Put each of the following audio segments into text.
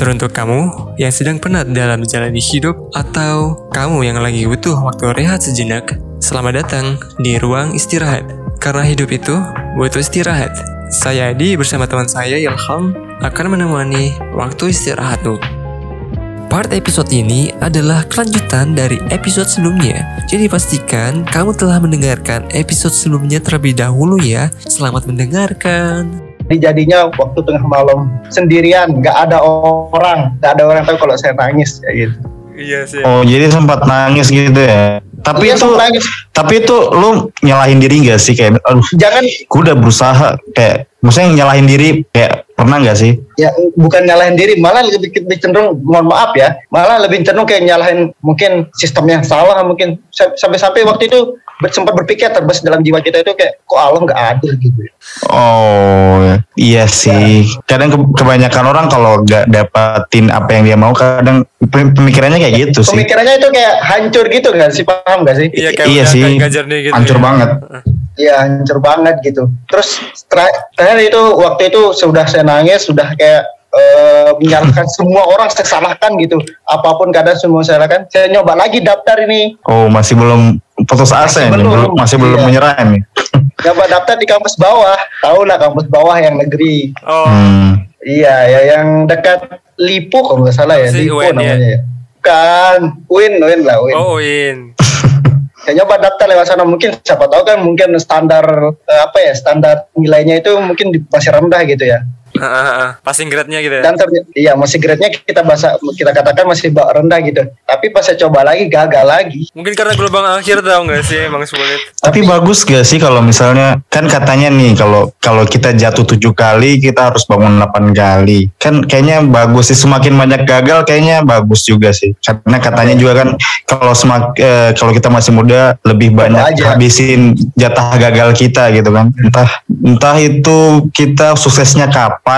Teruntuk kamu yang sedang penat dalam menjalani hidup atau kamu yang lagi butuh waktu rehat sejenak, selamat datang di ruang istirahat. Karena hidup itu butuh istirahat. Saya Adi bersama teman saya Ilham akan menemani waktu istirahatmu. Part episode ini adalah kelanjutan dari episode sebelumnya. Jadi pastikan kamu telah mendengarkan episode sebelumnya terlebih dahulu ya. Selamat mendengarkan. Jadi jadinya waktu tengah malam sendirian, nggak ada orang, nggak ada orang tahu kalau saya nangis kayak gitu. Iya sih. Oh jadi sempat nangis gitu ya. Tapi Iya, itu nangis. tapi itu lu nyalahin diri gak sih kayak aduh Jangan gue udah berusaha kayak maksudnya nyalahin diri kayak pernah gak sih? ya bukan nyalahin diri, malah lebih, lebih cenderung mohon maaf ya, malah lebih cenderung kayak nyalahin mungkin sistemnya salah mungkin Sa- sampai-sampai waktu itu sempat berpikir terbes dalam jiwa kita itu kayak kok Allah nggak adil gitu. Oh iya sih. Kadang ke- kebanyakan orang kalau gak dapatin apa yang dia mau kadang pem- pemikirannya kayak gitu sih. Pemikirannya itu kayak hancur gitu nggak sih paham nggak sih? Iya kayak Iya sih. nggak gitu. Hancur ya. banget. Iya hancur banget gitu. Terus terakhir itu waktu itu sudah saya nangis, sudah kayak eh, menyalahkan semua orang saya salahkan gitu. Apa pun keadaan semua saya salahkan. Saya nyoba lagi daftar ini. Oh masih belum putus Masih asa ini, belum. belum, masih belum Iya. menyerah nih. Nyoba daftar di kampus bawah. Tahu lah kampus bawah yang negeri. Oh, Hmm. Iya, ya yang dekat Lipo kalau nggak salah ya. Si Lipo UN ya? namanya ya. Bukan, Win, Win lah, Win. oh Win. Saya nyoba daftar lewat sana mungkin siapa tahu kan mungkin standar eh, apa ya standar nilainya itu mungkin masih rendah gitu ya. Passing grade-nya gitu ya. Dan iya masih grade-nya kita bahasa kita katakan masih rendah gitu. Tapi pas saya coba lagi gagal lagi. Mungkin karena gelombang akhir tau gak sih emang sulit. Tapi bagus gak sih kalau misalnya kan katanya nih kalau kalau kita jatuh tujuh kali kita harus bangun delapan kali. Kan kayaknya bagus sih semakin banyak gagal kayaknya bagus juga sih. Karena katanya juga kan kalau semak eh, kalau kita masih muda lebih banyak aja. habisin jatah gagal kita gitu kan. Entah entah itu kita suksesnya kapan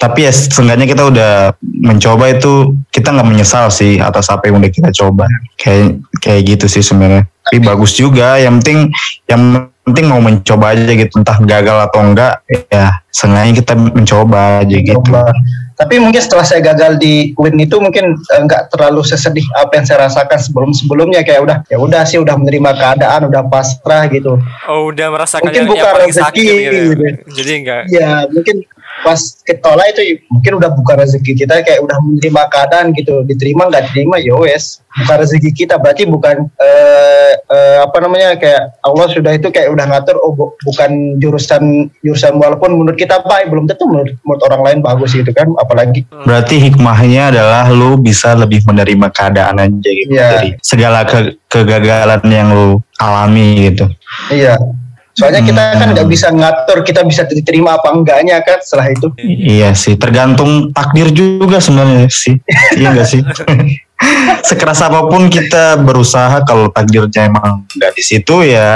tapi ya seenggaknya kita udah mencoba itu kita nggak menyesal sih atas apa yang udah kita coba. Kayak kayak gitu sih sebenarnya tapi bagus juga yang penting yang penting mau mencoba aja gitu entah gagal atau enggak ya seenggaknya kita mencoba aja gitu Coba. Tapi mungkin setelah saya gagal di Win itu mungkin eh, nggak terlalu sesedih apa yang saya rasakan sebelum sebelumnya kayak udah ya udah sih udah menerima keadaan udah pasrah gitu. Oh udah merasakan Mungkin yang, yang bukan rezeki, sakit gitu. ya. gitu. Jadi enggak. Ya mungkin pas ketolak itu mungkin udah bukan rezeki kita kayak udah menerima keadaan gitu. Diterima nggak diterima ya wes bukan rezeki kita. Berarti bukan eh, eh, apa namanya kayak Allah sudah itu kayak udah ngatur oh bu- bukan jurusan jurusan walaupun menurut kita baik belum tentu menurut, menurut orang lain bagus gitu kan apalagi. Berarti hikmahnya adalah lu bisa lebih menerima keadaan aja gitu Iya. dari segala ke- kegagalan yang lu alami gitu. Iya soalnya kita kan Hmm. nggak bisa ngatur kita bisa diterima apa enggaknya kan setelah itu iya sih tergantung takdir juga sebenarnya sih iya enggak sih sekeras apa pun kita berusaha kalau takdirnya emang nggak di situ ya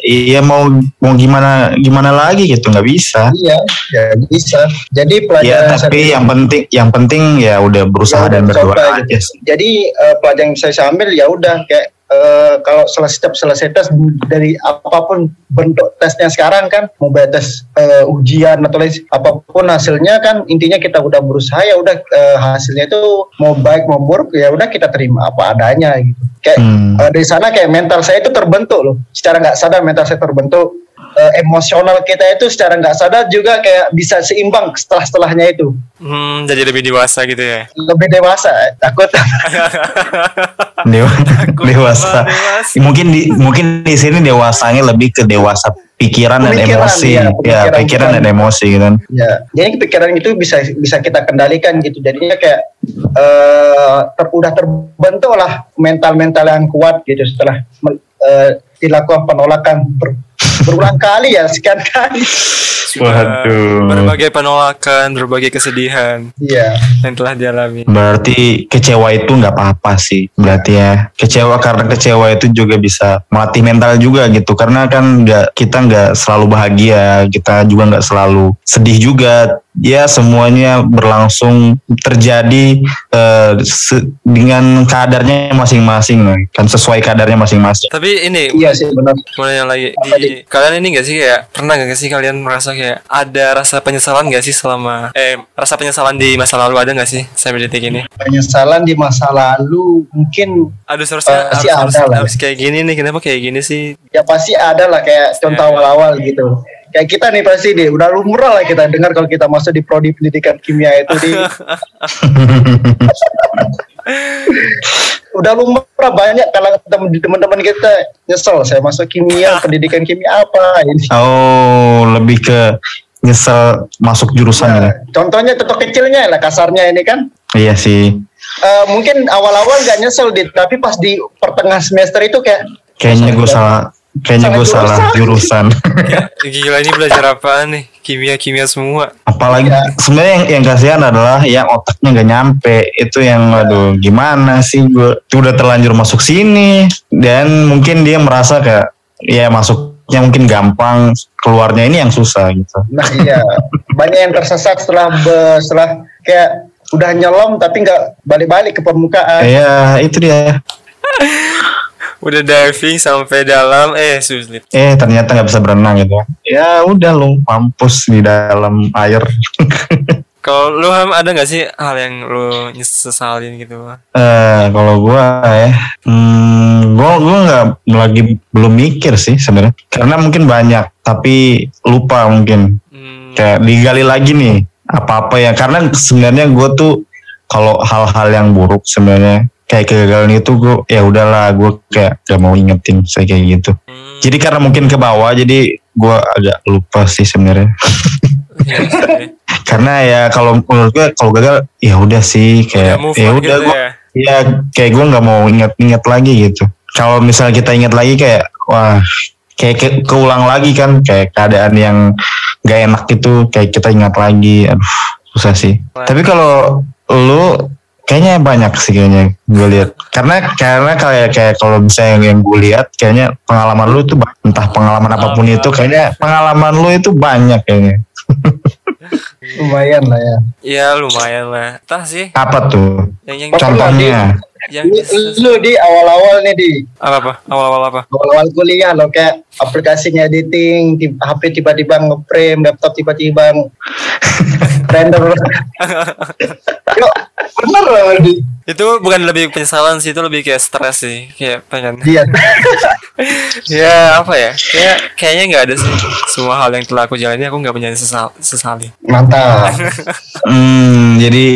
iya mau mau gimana gimana lagi gitu nggak bisa iya ya bisa jadi Ya pelajaran tapi yang penting yang penting ya udah berusaha Ya, dan berdoa aja gitu. sih. jadi eh, pelajaran yang saya ambil ya udah kayak eh, kalau selesai setiap selesai tes dari apa pun bentuk tesnya sekarang kan mau tes eh, ujian atau lain apa pun hasilnya kan intinya kita udah berusaha ya udah eh, hasilnya itu mau baik mau buruk ya udah kita terima apa adanya gitu. Kayak Hmm. eh, dari sana kayak mental saya itu terbentuk loh. Secara nggak sadar mental saya terbentuk Eh, emosional kita itu secara nggak sadar juga kayak bisa seimbang setelah setelahnya itu Hmm, jadi lebih dewasa gitu ya. lebih dewasa takut Dewa, Takut dewasa. dewasa. Mungkin di mungkin di sini dewasanya lebih ke dewasa pikiran dan Pemikiran, emosi. iya, ya, pemikiran pikiran dan emosi gitu kan. Ya, jadi kepikiran itu bisa bisa kita kendalikan gitu. Jadinya kayak eh ter, udah terbentuk lah mental-mental yang kuat gitu setelah eh, dilakukan penolakan berulang kali ya sekian kali. Waduh. Berbagai penolakan, berbagai kesedihan Iya. yang telah dialami. Berarti kecewa itu nggak apa-apa sih. Berarti ya kecewa karena kecewa itu juga bisa melatih mental juga gitu. Karena kan nggak kita nggak selalu bahagia, kita juga nggak selalu sedih juga. Ya semuanya berlangsung terjadi eh, se- dengan kadarnya masing-masing kan sesuai kadarnya masing-masing Tapi ini Iya sih benar. nanya lagi di kalian ini gak sih kayak pernah gak sih kalian merasa kayak ada rasa penyesalan gak sih selama eh rasa penyesalan di masa lalu ada gak sih sampai detik ini? Penyesalan di masa lalu mungkin Aduh seharusnya Pasti harus, harus, lah. harus kayak gini nih kenapa kayak gini sih? ya pasti ada lah kayak contoh awal-awal gitu. Kayak kita nih pasti deh udah lumrah lah kita dengar kalau kita masuk di prodi pendidikan kimia itu di udah lumrah banyak kalau tem- teman-teman kita nyesel saya masuk kimia pendidikan kimia apa ini. oh lebih ke nyesel masuk jurusan Nah, ini contohnya contoh kecilnya lah kasarnya ini kan. Iya sih. Eh, mungkin awal-awal nggak nyesel di tapi pas di pertengahan semester itu kayak kayaknya gue salah kayaknya gue Salah jurusan Gila ini belajar apaan nih? Kimia-kimia semua. apalagi Ya. sebenarnya yang, yang kasihan adalah yang otaknya nggak nyampe itu yang aduh gimana sih gue udah terlanjur masuk sini dan mungkin dia merasa kayak ya masuknya mungkin gampang keluarnya ini yang susah gitu Nah iya banyak yang tersesat setelah be- setelah kayak udah nyelom tapi nggak balik-balik ke permukaan. ya itu dia Udah diving sampai dalam eh sulit. eh ternyata nggak bisa berenang gitu ya. Udah lu mampus di dalam air. Kalau lu Ham ada gak sih hal yang lu nyesalin gitu? eh kalau gua ya hmm, gua gua nggak lagi belum mikir sih sebenarnya. Karena mungkin banyak tapi lupa mungkin. Hmm, kayak digali lagi nih apa-apa ya. Karena sebenarnya gue tuh kalau hal-hal yang buruk sebenarnya kayak kegagalan itu gue ya udahlah gue kayak gak mau ingetin saya kayak gitu. Hmm, jadi karena mungkin ke bawah jadi gue agak lupa sih sebenarnya. Iya karena ya kalau menurut gue kalau gagal ya udah sih kayak ya udah gitu gue ya. ya kayak gue nggak mau inget-inget lagi gitu. Kalau misalnya kita ingat lagi kayak wah kayak ke- keulang lagi kan kayak keadaan yang gak enak itu kayak kita ingat lagi aduh susah sih. Wah. tapi kalau lu kayaknya banyak sih kayaknya gue lihat karena karena kayak kayak kalau misalnya yang, yang gue lihat kayaknya pengalaman lu tuh entah pengalaman apa pun Ah. itu kayaknya pengalaman lu itu banyak kayaknya Lumayan lah ya. Ya lumayan lah. Entah sih apa tuh yang yang contohnya yang Lu, lu di awal-awal nih di apa apa awal-awal apa? awal-awal kuliah lo kayak aplikasinya editing, tib- HP tiba-tiba nge-frame, laptop tiba-tiba render. Bener loh. Itu bukan lebih penyesalan sih, itu lebih kayak stres sih, kayak pengen. Iya. ya apa ya? Kayak kayaknya nggak ada sih. Semua hal yang telah aku jalani aku nggak punya sesal sesali. Mantap. hmm, jadi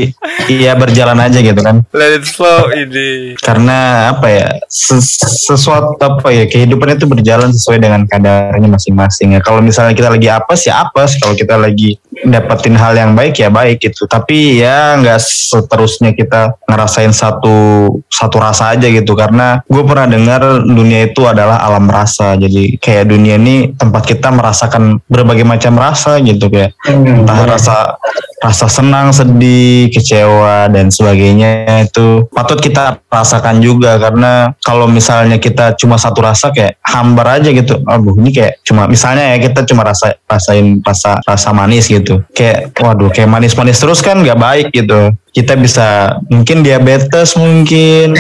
iya berjalan aja gitu kan Let it flow ini. karena apa ya ses- sesuatu apa ya kehidupan itu berjalan sesuai dengan kadarnya masing-masing ya kalau misalnya kita lagi apes ya apes kalau kita lagi dapetin hal yang baik ya baik gitu tapi ya nggak seterusnya kita ngerasain satu satu rasa aja gitu karena gue pernah dengar dunia itu adalah alam rasa jadi kayak dunia ini tempat kita merasakan berbagai macam rasa gitu kayak Hmm, entah rasa rasa senang, sedih, kecewa dan sebagainya itu patut kita rasakan juga karena kalau misalnya kita cuma satu rasa kayak hambar aja gitu. Aduh, ini kayak cuma misalnya ya kita cuma rasa rasain rasa rasa manis gitu. Kayak waduh, kayak manis-manis terus kan nggak baik gitu. Kita bisa mungkin diabetes mungkin.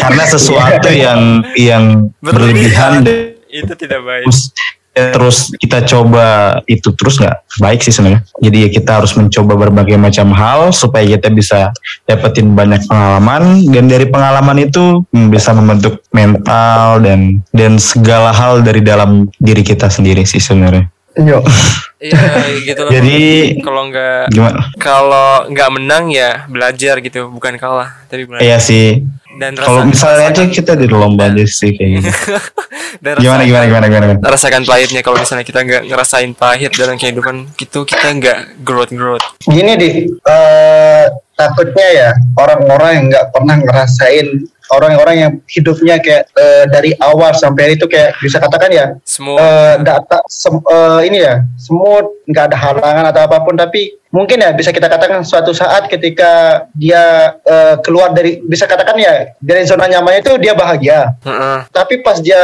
Karena sesuatu yang yang berlebihan. dan Itu tidak baik. terus ya, terus kita coba itu terus nggak baik sih sebenarnya. Jadi ya kita harus mencoba berbagai macam hal supaya kita bisa dapetin banyak pengalaman. Dan dari pengalaman itu hmm, bisa membentuk mental dan dan segala hal dari dalam diri kita sendiri sih sebenarnya Yuk. Iya gitu loh. Jadi- kalau nggak gimana kalau nggak menang ya belajar gitu, bukan kalah, tapi belajar. Iya sih Dan kalau misalnya aja kita di lomba aja sih kayak gitu dan gimana rasakan- gimana gimana gimana rasakan pahitnya kalau misalnya kita nggak ngerasain pahit dalam kehidupan gitu kita nggak growth growth Gini di eh, takutnya ya orang-orang yang nggak pernah ngerasain orang-orang yang hidupnya kayak eh, dari awal sampai itu kayak bisa katakan ya semua. eh, data sem- eh, ini ya semut nggak ada halangan atau apa pun. Tapi mungkin ya bisa kita katakan suatu saat ketika dia eh, keluar dari bisa katakan ya dari zona nyamannya itu dia bahagia. Heeh. tapi pas dia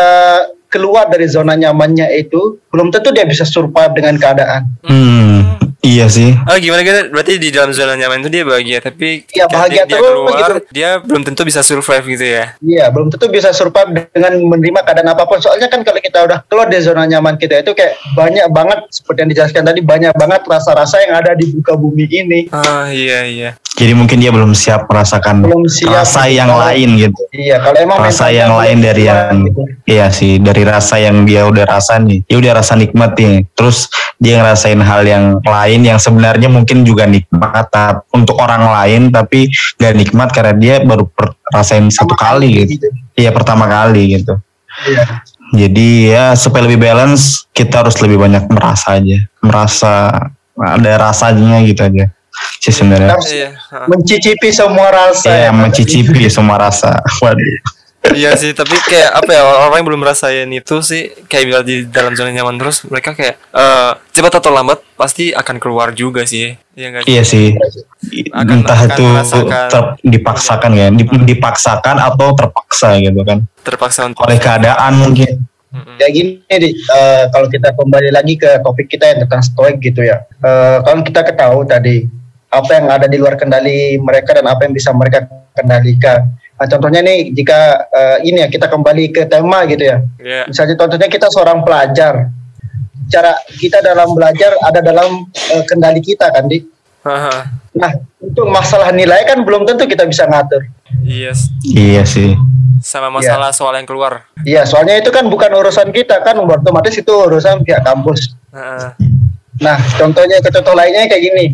keluar dari zona nyamannya itu belum tentu dia bisa survive dengan keadaan. Hmm Iya sih. Oh gimana gimana? Berarti di dalam zona nyaman itu dia bahagia, tapi ketika bahagia dia, dia terus keluar, gitu. dia belum tentu bisa survive gitu ya. Iya, belum tentu bisa survive dengan menerima keadaan apa pun. Soalnya kan kalau kita udah keluar dari zona nyaman kita itu kayak banyak banget seperti yang dijelaskan tadi banyak banget rasa-rasa yang ada di muka bumi ini. Ah iya iya. Jadi mungkin dia belum siap merasakan Belum siap. rasa yang Kalau- lain gitu. Iya, kalau emang Rasa yang lain dari yang gitu. iya sih dari rasa yang dia udah rasa nih. Dia udah rasa nikmat nih. Terus dia ngerasain hal yang lain yang sebenarnya mungkin juga nikmat untuk orang lain tapi gak nikmat karena dia baru per- rasain satu kali gitu. gitu. Iya pertama kali gitu. Iya. Jadi ya supaya lebih balance kita harus lebih banyak merasa aja, merasa ada rasanya gitu aja sih sebenarnya. Iya. ah. mencicipi semua rasa. Iya yang ada. mencicipi semua rasa. Waduh. iya sih, tapi kayak apa ya orang yang belum merasain itu sih kayak bila di dalam zona nyaman terus mereka kayak eh cepat atau lambat pasti akan keluar juga sih. Iya enggak? Iya sih. Akan- Entah akan itu ter- dipaksakan kan, Dip- dipaksakan atau terpaksa gitu kan. Terpaksa untuk Oleh keadaan mungkin. Kayak gini, Di, eh, kalau kita kembali lagi ke topik kita yang tentang stoik gitu ya. Eh, kalau kita ketahui tadi apa yang ada di luar kendali mereka dan apa yang bisa mereka kendalikan. Nah, contohnya nih jika eh, ini ya kita kembali ke tema gitu ya. Iya. Misalnya contohnya kita seorang pelajar. Cara kita dalam belajar ada dalam eh, kendali kita kan, Di. Nah, untuk masalah nilai kan belum tentu kita bisa ngatur. Iya. s- Iya sih. Sama masalah soal yang keluar. Iya, soalnya itu kan bukan urusan kita kan, otomatis itu urusan pihak kampus. Heeh. Nah, contohnya ke contoh lainnya kayak gini.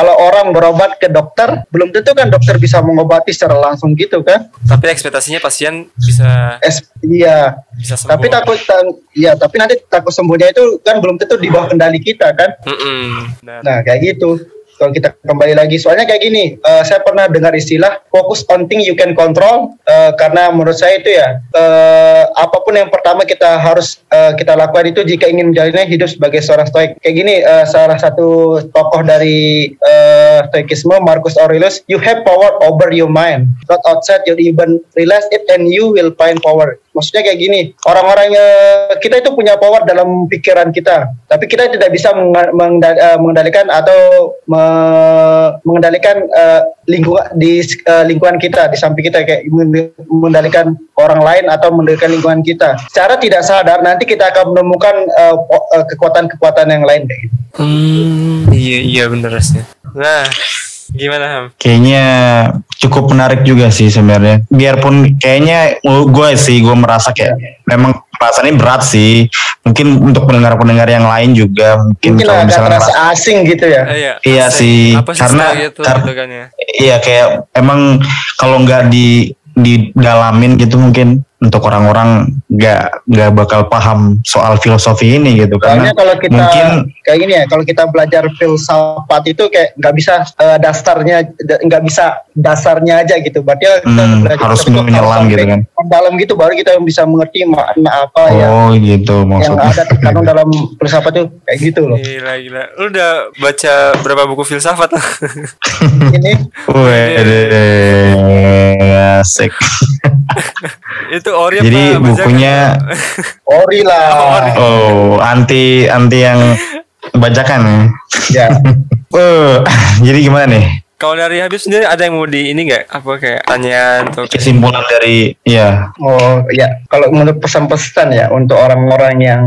Kalau orang berobat ke dokter, belum tentu kan dokter bisa mengobati secara langsung gitu kan? Tapi ekspektasinya pasien bisa Es, iya. bisa sembuh. Tapi takut, tan- iya. Tapi nanti takut sembuhnya itu kan belum tentu di bawah kendali kita kan? Mm-mm. Nah, Nah, kayak gitu. Kalau kita kembali lagi, soalnya kayak gini, eh, saya pernah dengar istilah fokus on thing you can control, eh, karena menurut saya itu ya, eh, apa pun yang pertama kita harus eh, kita lakukan itu jika ingin menjalani hidup sebagai seorang stoik. Kayak gini, eh, salah satu tokoh dari eh, stoikisme, Marcus Aurelius, you have power over your mind, not outside you even realize it and you will find power. Maksudnya kayak gini, orang-orang eh, kita itu punya power dalam pikiran kita, tapi kita tidak bisa eh, mengendalikan atau me- mengendalikan eh, lingkungan di lingkungan kita, di samping kita kayak men- mengendalikan orang lain atau mengendalikan lingkungan kita. Secara tidak sadar nanti kita akan menemukan kekuatan-kekuatan yang lain kayak gitu. Hmm, iya iya bener sih. Nah, gimana Ham? Kayaknya cukup menarik juga sih sebenarnya. Biarpun kayaknya gue sih gue merasa kayak memang perasaannya berat sih. Mungkin untuk pendengar-pendengar yang lain juga mungkin, Mungkin kalau misalnya merasa- asing gitu ya. Eh, iya, Iya asik. sih, Apa sih karena- kar- gitu kan ya? iya kayak emang kalau nggak di didalamin gitu mungkin untuk orang-orang nggak nggak bakal paham soal filosofi ini gitu Soalnya karena kalau kita mungkin kayak gini ya, kalau kita belajar filsafat itu kayak nggak bisa eh, dasarnya da- nggak bisa dasarnya aja gitu. Berarti kita Hmm, belajar harus menyelam gitu kan. Dalam gitu baru kita bisa mengerti makna apa ya oh gitu yang maksudnya ada terkandung dalam filsafat itu kayak gitu loh. Gila gila. Lu udah baca berapa buku filsafat? Ini Wede, asik. itu Ori Jadi apa bukunya- ori lah. Oh, anti anti yang bacakan ya. ya. Eh, jadi gimana nih? Kalau dari Habib sendiri ada yang mau di ini nggak? Apa kayak tanyaan atau Kesimpulan dari ya Oh ya, kalau menurut pesan-pesan ya untuk orang-orang yang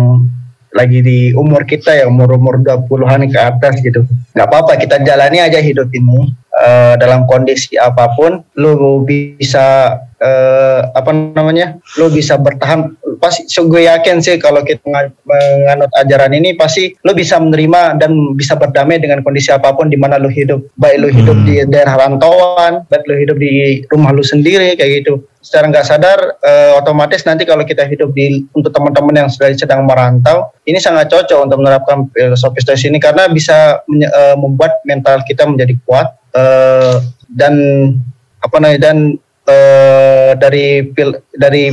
lagi di umur kita ya umur-umur 20-an ke atas gitu. nggak apa-apa kita jalani aja hidup ini eh, dalam kondisi apa pun lu bisa eh, apa namanya? lu bisa bertahan pasti so, gue yakin sih kalau kita nga- menganut ajaran ini pasti lu bisa menerima dan bisa berdamai dengan kondisi apa pun di mana lu hidup. Baik lu hidup Hmm. di daerah rantauan, baik lu hidup di rumah lu sendiri kayak gitu secara nggak sadar eh, otomatis nanti kalau kita hidup di untuk teman-teman yang sedang sedang merantau ini sangat cocok untuk menerapkan filosofi stois ini karena bisa menye- eh, membuat mental kita menjadi kuat eh, dan apa namanya dan eh, dari fil- dari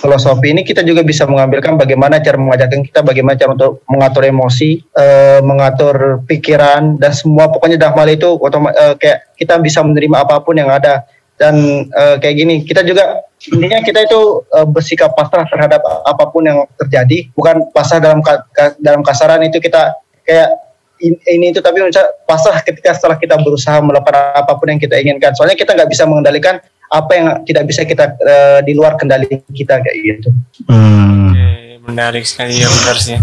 filosofi ini kita juga bisa mengambilkan bagaimana cara mengajarkan kita bagaimana cara untuk mengatur emosi, eh, mengatur pikiran dan semua pokoknya dalam hal itu otoma- eh, kayak kita bisa menerima apa pun yang ada. Dan eh, kayak gini kita juga intinya kita itu eh, bersikap pasrah terhadap apa pun yang terjadi. Bukan pasrah dalam ka- dalam kasaran itu kita kayak in- ini itu tapi pasrah ketika setelah kita berusaha melakukan apa pun yang kita inginkan. Soalnya kita nggak bisa mengendalikan apa yang tidak bisa kita eh, di luar kendali kita kayak gitu Hmm, Oke, menarik sekali ya benar sih.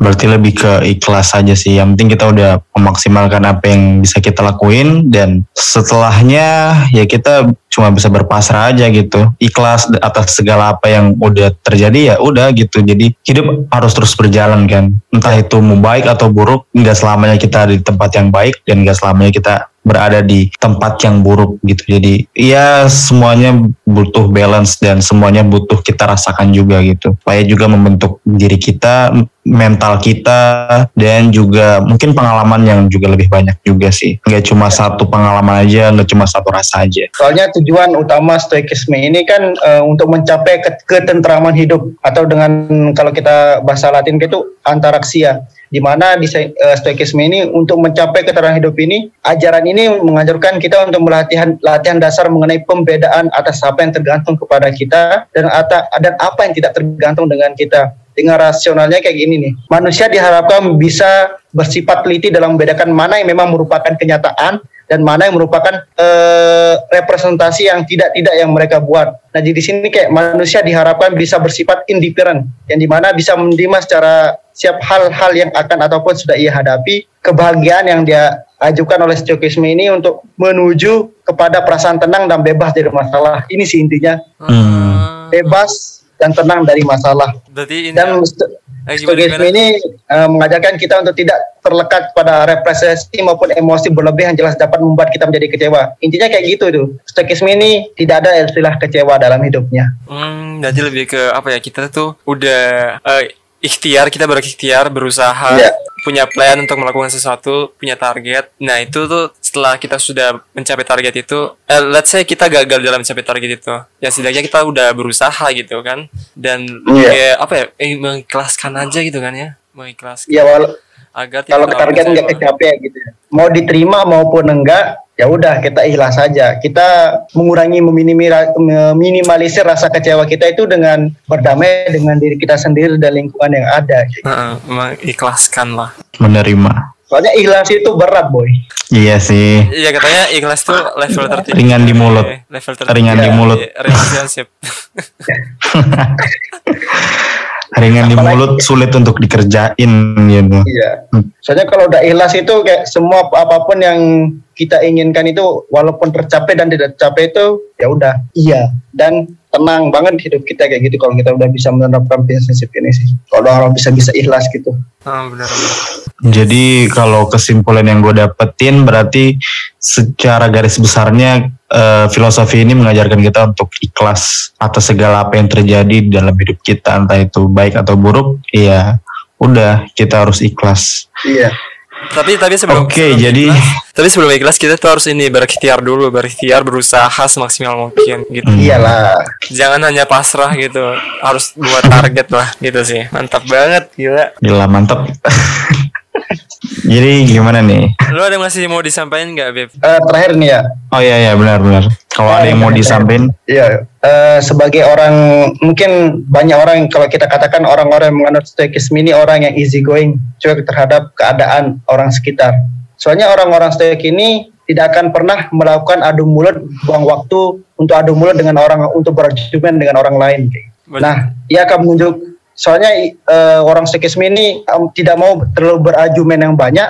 Berarti lebih ke ikhlas aja sih. Yang penting kita udah memaksimalkan apa yang bisa kita lakuin dan setelahnya ya kita cuma bisa berpasrah aja gitu. Ikhlas atas segala apa yang udah terjadi ya udah gitu. Jadi hidup harus terus berjalan kan. Entah itu mau baik atau buruk, nggak selamanya kita ada di tempat yang baik dan nggak selamanya kita berada di tempat yang buruk gitu. Jadi ya semuanya butuh balance dan semuanya butuh kita rasakan juga gitu. Supaya juga membentuk diri kita, mental kita dan juga mungkin pengalaman yang juga lebih banyak juga sih. Nggak cuma satu pengalaman aja, nggak cuma satu rasa aja. soalnya tujuan utama stoikisme ini kan eh, untuk mencapai ke- ketentraman hidup atau dengan kalau kita bahasa Latin itu antaraksia di mana di eh, stoikisme ini untuk mencapai ketentraman hidup ini ajaran ini mengajarkan kita untuk melatihan latihan dasar mengenai pembedaan atas apa yang tergantung kepada kita dan ata, dan apa yang tidak tergantung dengan kita dengan rasionalnya kayak gini nih manusia diharapkan bisa bersifat teliti dalam membedakan mana yang memang merupakan kenyataan dan mana yang merupakan eh, representasi yang tidak tidak yang mereka buat. Nah jadi di sini kayak manusia diharapkan bisa bersifat indifferent, yang di mana bisa menerima secara siap hal-hal yang akan ataupun sudah ia hadapi, kebahagiaan yang dia ajukan oleh stoikisme ini untuk menuju kepada perasaan tenang dan bebas dari masalah. Ini sih intinya, Hmm. bebas dan tenang dari masalah. Berarti ini Dan sto- eh, gimana, Stoikisme gimana? ini eh, mengajarkan kita untuk tidak terlekat pada representasi maupun emosi berlebih yang jelas dapat membuat kita menjadi kecewa. Intinya kayak gitu tuh. Stoikisme ini tidak ada istilah kecewa dalam hidupnya. Hmm, berarti lebih ke apa ya? Kita tuh udah eh, ikhtiar, kita berikhtiar, berusaha, Iya. punya plan untuk melakukan sesuatu, punya target. Nah, itu tuh setelah kita sudah mencapai target itu, eh, let's say kita gagal dalam mencapai target itu. Ya setidaknya kita udah berusaha gitu kan. Dan Iya. kayak apa ya? Eh, mengikhlaskan aja gitu kan ya. Mengikhlaskan Ya wal- agar tidak kalau target nggak kecapai gitu ya. Mau diterima maupun enggak, ya udah kita ikhlas saja. Kita mengurangi meminimalisir rasa kecewa kita itu dengan berdamai dengan diri kita sendiri dan lingkungan yang ada. Heeh, mengikhlaskan lah. Menerima. Soalnya ikhlas itu berat, boy. Iya sih. Iya katanya ikhlas tuh level tertinggi. Ringan di mulut. Level tertinggi. Ringan di Iya, mulut. Relationship. Ringan di mulut, sulit untuk dikerjain gitu. Iya. Soalnya kalau udah ikhlas itu kayak semua apa pun yang kita inginkan itu walaupun tercapai dan tidak tercapai itu ya udah iya dan tenang banget hidup kita kayak gitu kalau kita udah bisa menerapkan prinsip ini sih. Kalau orang bisa bisa ikhlas gitu. Ah, benar benar. Jadi kalau kesimpulan yang gue dapetin berarti secara garis besarnya eh, filosofi ini mengajarkan kita untuk ikhlas atas segala apa yang terjadi di dalam hidup kita entah itu baik atau buruk. Iya, udah kita harus ikhlas. Iya. Tapi tapi sebelum Oke, sebelum jadi- ikhlas- tapi sebelum ikhlas kita tuh harus ini berikhtiar dulu, berikhtiar berusaha semaksimal mungkin gitu. Hmm. Iyalah. Jangan hanya pasrah gitu. Harus buat target lah gitu sih. Mantap banget gila. Gila mantap. Jadi gimana nih? Lu ada yang masih mau disampaikan nggak, Beb? Eh, terakhir nih ya. Oh iya iya benar-benar. Kalau ada yang mau disampaikan, Iya. Eh, sebagai orang mungkin banyak orang yang kalau kita katakan orang-orang yang menganut stoikisme ini orang yang easy going, cuek terhadap keadaan orang sekitar. Soalnya orang-orang stoik ini tidak akan pernah melakukan adu mulut, buang waktu untuk adu mulut dengan orang untuk berargumen dengan orang lain. Nah, ia akan menunjuk soalnya eh, orang stoikisme ini em, tidak mau terlalu berargumen yang banyak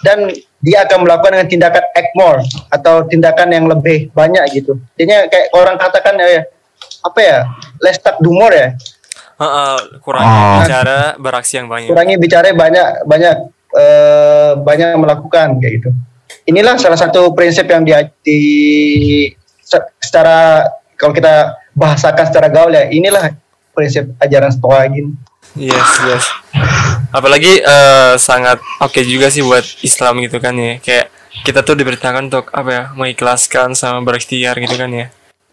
dan dia akan melakukan dengan tindakan act more atau tindakan yang lebih banyak gitu. Jadinya kayak orang katakan ya apa ya let's talk do more ya Heeh, kurang Oh. bicara beraksi yang banyak. kurangi bicara banyak banyak eh, banyak melakukan kayak gitu. Inilah salah satu prinsip yang dia di se- secara kalau kita bahasakan secara gaul ya inilah prinsip ajaran stoa gini. Yes, yes. Apalagi eh, sangat oke juga sih buat Islam gitu kan ya. Kayak kita tuh diberitakan untuk apa ya, mengikhlaskan sama berikhtiar gitu kan ya.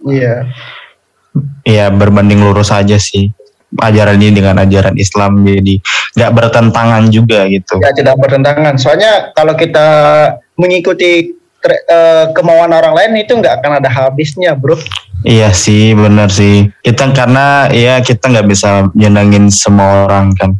Iya. ya berbanding lurus aja sih ajaran ini dengan ajaran Islam jadi nggak bertentangan juga gitu. Ya tidak bertentangan. Soalnya kalau kita mengikuti tre- eh, kemauan orang lain itu nggak akan ada habisnya, bro. Iya sih benar sih. Kita karena ya kita nggak bisa nyenengin semua orang kan.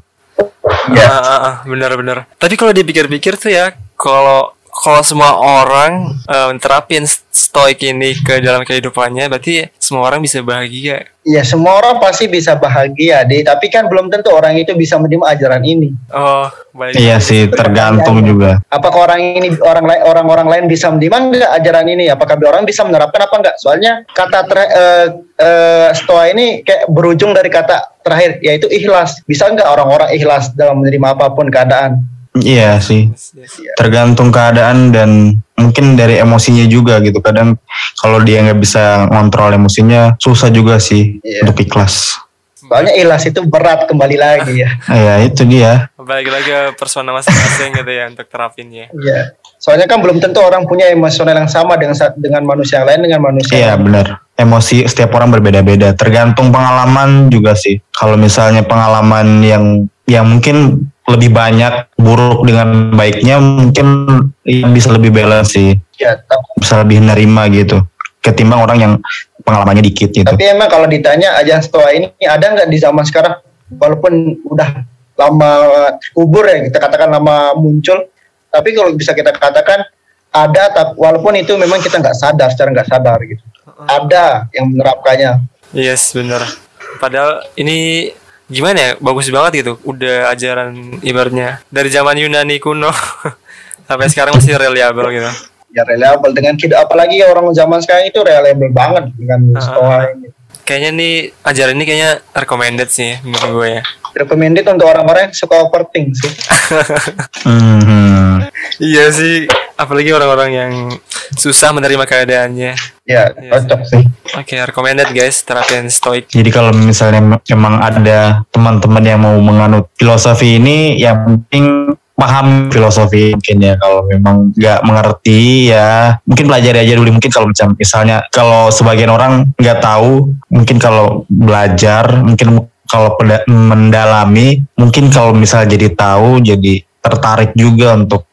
Ya. Ah, ah, ah, bener-bener. Tapi kalau dipikir-pikir tuh ya, kalau kalau semua orang eh, terapin stoik ini ke dalam kehidupannya, berarti semua orang bisa bahagia. Ya semua orang pasti bisa bahagia deh, tapi kan belum tentu orang itu bisa menerima ajaran ini. Oh, baik. Iya sih, tergantung juga. Apakah orang ini orang lain orang-orang lain bisa menerima enggak ajaran ini? Apakah orang bisa menerapkan apa enggak? Soalnya kata ter- eh, eh, stoa ini kayak berujung dari kata terakhir yaitu ikhlas. Bisa enggak orang-orang ikhlas dalam menerima apa pun keadaan? Iya sih, tergantung keadaan dan mungkin dari emosinya juga gitu. Kadang kalau dia nggak bisa ngontrol emosinya, susah juga sih Iya. untuk ikhlas. Soalnya ikhlas itu berat kembali lagi ya. Ya itu dia. Balik lagi ke persona masing-masing gitu ya untuk terapinnya. Iya. Soalnya kan belum tentu orang punya emosional yang sama dengan dengan manusia yang lain dengan manusia. Iya benar. Emosi setiap orang berbeda-beda. Tergantung pengalaman juga sih. Kalau misalnya pengalaman yang yang mungkin lebih banyak buruk dengan baiknya, mungkin ya bisa lebih balance sih. Iya, tapi, Bisa lebih nerima gitu. Ketimbang orang yang pengalamannya dikit gitu. tapi emang kalau ditanya ajaran stoa ini ada nggak di zaman sekarang? Walaupun udah lama kubur ya kita katakan lama muncul, tapi kalau bisa kita katakan ada, tapi walaupun itu memang kita nggak sadar secara nggak sadar gitu. Ada yang menerapkannya. Yes, bener. Padahal ini gimana ya? Bagus banget gitu. Udah ajaran ibaratnya dari zaman Yunani kuno sampai sekarang masih reliable gitu. Ya reliable dengan kita apalagi orang zaman sekarang itu reliable banget dengan stoa ini. Kayaknya nih ajaran ini kayaknya recommended sih menurut gue ya. recommended untuk orang-orang yang suka overthink sih. Mhm. Iya sih, apalagi orang-orang yang susah menerima keadaannya. Ya, Iya cocok sih. Oke, recommended guys terapin stoik. Jadi kalau misalnya em- emang ada teman-teman yang mau menganut filosofi ini, yang penting paham filosofi mungkin ya. Kalau memang nggak mengerti ya, mungkin pelajari aja dulu. Mungkin kalau macam misalnya kalau sebagian orang nggak tahu, mungkin kalau belajar, mungkin kalau mendalami, mungkin kalau misalnya jadi tahu, jadi tertarik juga untuk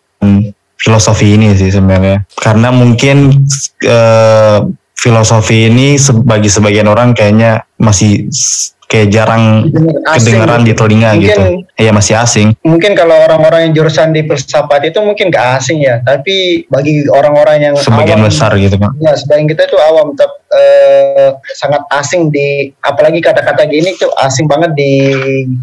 filosofi ini sih sebenarnya. Karena mungkin eh, filosofi ini bagi sebagian orang kayaknya masih kayak jarang Asing. kedengeran di telinga Mungkin- gitu. Iya masih asing. Mungkin kalau orang-orang yang jurusan di filsafat itu mungkin gak asing ya, tapi bagi orang-orang yang Sebagian awam, besar gitu kan. Ya, sebagian kita itu awam, tetap eh, sangat asing di, apalagi kata-kata gini tuh asing banget di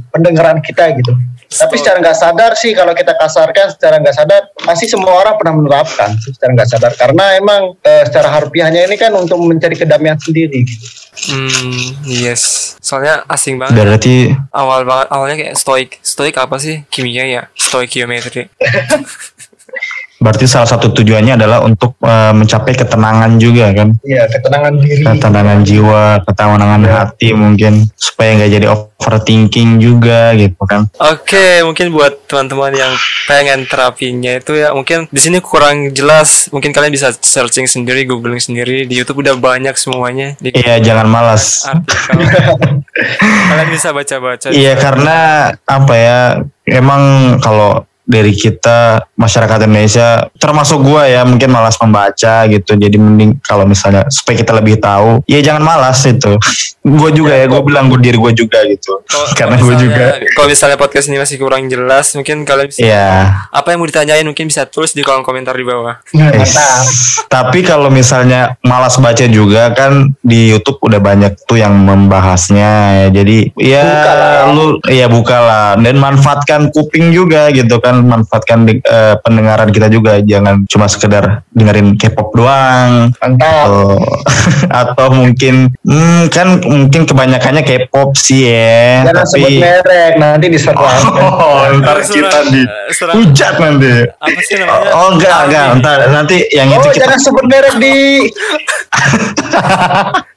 pendengaran kita gitu. Tapi secara nggak sadar sih kalau kita kasarkan secara nggak sadar pasti semua orang pernah menerapkan secara nggak sadar karena emang eh, secara harfiahnya ini kan untuk mencari kedamaian sendiri. Gitu. Hmm, yes. Soalnya asing banget. Berarti Awal banget awalnya kayak stoik. Stoik apa sih? Kimia ya. Stoikiometri. berarti salah satu tujuannya adalah untuk eh, mencapai ketenangan juga kan. Iya ketenangan diri. Ketenangan jiwa, ketenangan Iya. hati mungkin supaya nggak jadi overthinking juga gitu kan. Oke, mungkin buat teman-teman yang pengen terapinya itu ya mungkin di sini kurang jelas. Mungkin kalian bisa searching sendiri, googling sendiri di YouTube udah banyak semuanya. Di Iya jangan malas. artikel. kalian bisa baca-baca. Iya karena apa ya emang kalau dari kita masyarakat Indonesia termasuk gua ya mungkin malas membaca gitu jadi mending kalau misalnya supaya kita lebih tahu ya jangan malas itu gue juga ya gue bilang gue diri gue juga gitu Kalau- karena gue misalnya- juga Kalau misalnya podcast ini masih kurang jelas, mungkin kalian bisa Iya apa yang mau ditanyain mungkin bisa tulis di kolom komentar di bawah. Yes. Mantap. Tapi kalau misalnya malas baca juga kan di YouTube udah banyak tuh yang membahasnya ya. Jadi ya Bukalah. lu ya bukalah dan manfaatkan kuping juga gitu kan, manfaatkan de- eh, pendengaran kita juga. Jangan cuma sekedar dengerin K-pop doang atau atau mungkin hmm, kan mungkin kebanyakannya K-pop sih ya. Jangan sebut tapi merek nanti diserang. Oh, ntar kita di Serang- hujat nanti. apa sih namanya? Oh enggak enggak, ntar nanti yang Oh itu kita jangan sebut merek di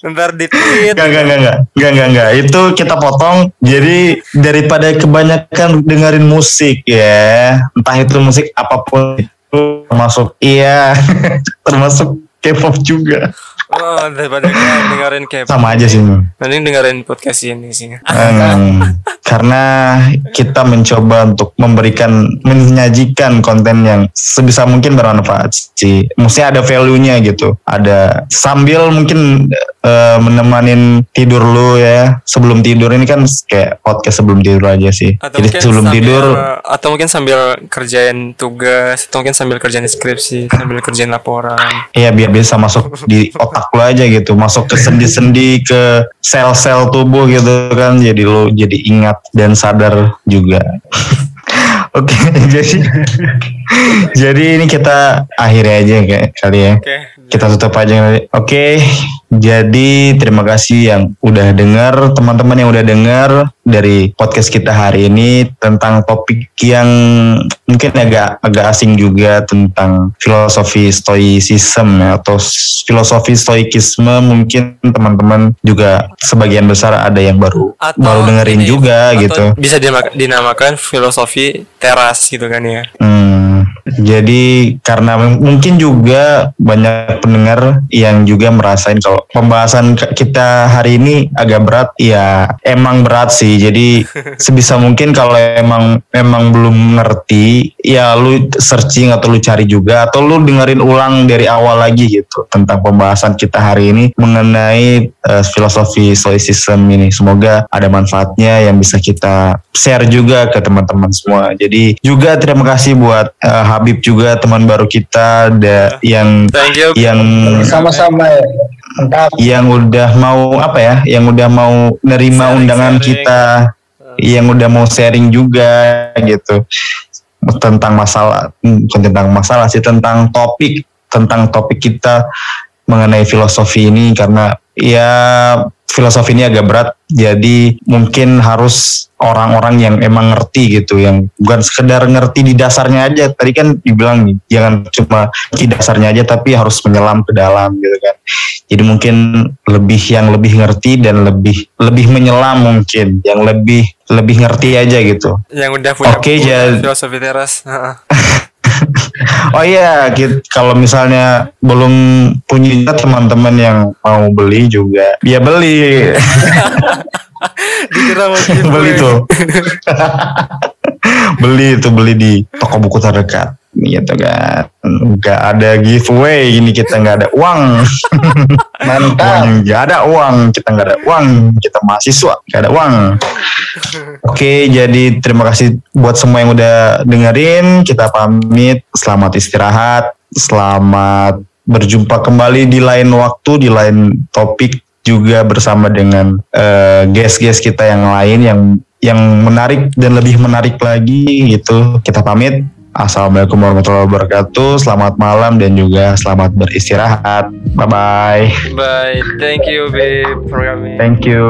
Ntar di tweet. Enggak, enggak, enggak, enggak, enggak, enggak. Itu kita potong. Jadi daripada kebanyakan dengerin musik ya, entah itu musik apa pun termasuk iya, termasuk K-pop juga. Oh, daripada dengerin kayak sama aja sih mending dengerin podcast ini sih. Hmm, karena kita mencoba untuk memberikan menyajikan konten yang sebisa mungkin bermanfaat sih. Mesti ada value-nya gitu. Ada sambil mungkin eh, menemanin tidur lu ya. Sebelum tidur ini kan kayak podcast sebelum tidur aja sih. Jadi sebelum sambil- tidur atau mungkin sambil kerjain tugas atau mungkin sambil kerjain skripsi sambil kerjain laporan ya biar bisa masuk di otak lu aja gitu. Masuk ke sendi-sendi ke sel-sel tubuh gitu kan. Jadi lu jadi ingat dan sadar juga. Oke, jadi jadi ini kita akhiri aja kayak kali ya. oke Kita tutup aja kali. Oke, jadi terima kasih yang udah denger, teman-teman yang udah denger dari podcast kita hari ini tentang topik yang mungkin agak agak asing juga tentang filosofi stoicism ya, atau filosofi stoikisme mungkin teman-teman juga sebagian besar ada yang baru baru dengerin ini, juga atau gitu. bisa dinama- dinamakan filosofi teras gitu kan ya Hmm, jadi karena mungkin juga banyak pendengar yang juga merasain kalau pembahasan kita hari ini agak berat, ya emang berat sih. Jadi sebisa mungkin kalau emang emang belum ngerti, ya lu searching atau lu cari juga atau lu dengerin ulang dari awal lagi gitu tentang pembahasan kita hari ini mengenai eh, filosofi stoicism ini. Semoga ada manfaatnya yang bisa kita share juga ke teman-teman semua. Jadi juga terima kasih buat eh, Habib juga teman baru kita ada yang thank you yang Sama-sama ya. Mantap. yang udah mau apa ya, yang udah mau nerima Sharing, undangan sharing. kita, yang udah mau sharing juga gitu tentang masalah, hmm, bukan tentang masalah sih tentang topik, tentang topik kita mengenai filosofi ini karena ya filosofi ini agak berat, jadi mungkin harus orang-orang yang emang ngerti gitu, yang bukan sekedar ngerti di dasarnya aja. Tadi kan dibilang nih, jangan cuma di dasarnya aja, tapi harus menyelam ke dalam gitu kan. Jadi mungkin lebih yang lebih ngerti dan lebih lebih menyelam mungkin, yang lebih lebih ngerti aja gitu. yang udah punya Oke, buku jadi- filosofi teras. Oh iya, kit- kalau misalnya belum punya teman-teman yang mau beli juga, ya beli. dikira mau beli tuh beli itu beli di toko buku terdekat. Gitu kan. Nggak ada giveaway ini kita nggak ada uang. Mantap. nggak ada uang kita nggak ada uang. Kita mahasiswa nggak ada uang. Oke jadi terima kasih buat semua yang udah dengerin. Kita pamit. Selamat istirahat. Selamat berjumpa kembali di lain waktu di lain topik juga bersama dengan eh, guest-guest kita yang lain yang yang menarik dan lebih menarik lagi gitu kita pamit Assalamualaikum warahmatullahi wabarakatuh selamat malam dan juga selamat beristirahat bye bye bye thank you babe for coming thank you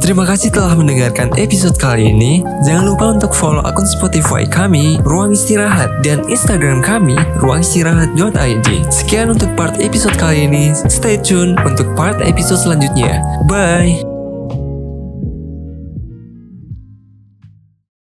Terima kasih telah mendengarkan episode kali ini. Jangan lupa untuk follow akun Spotify kami, Ruang Istirahat, dan Instagram kami, ruangistirahat.id. Sekian untuk part episode kali ini. Stay tune untuk part episode selanjutnya. Bye!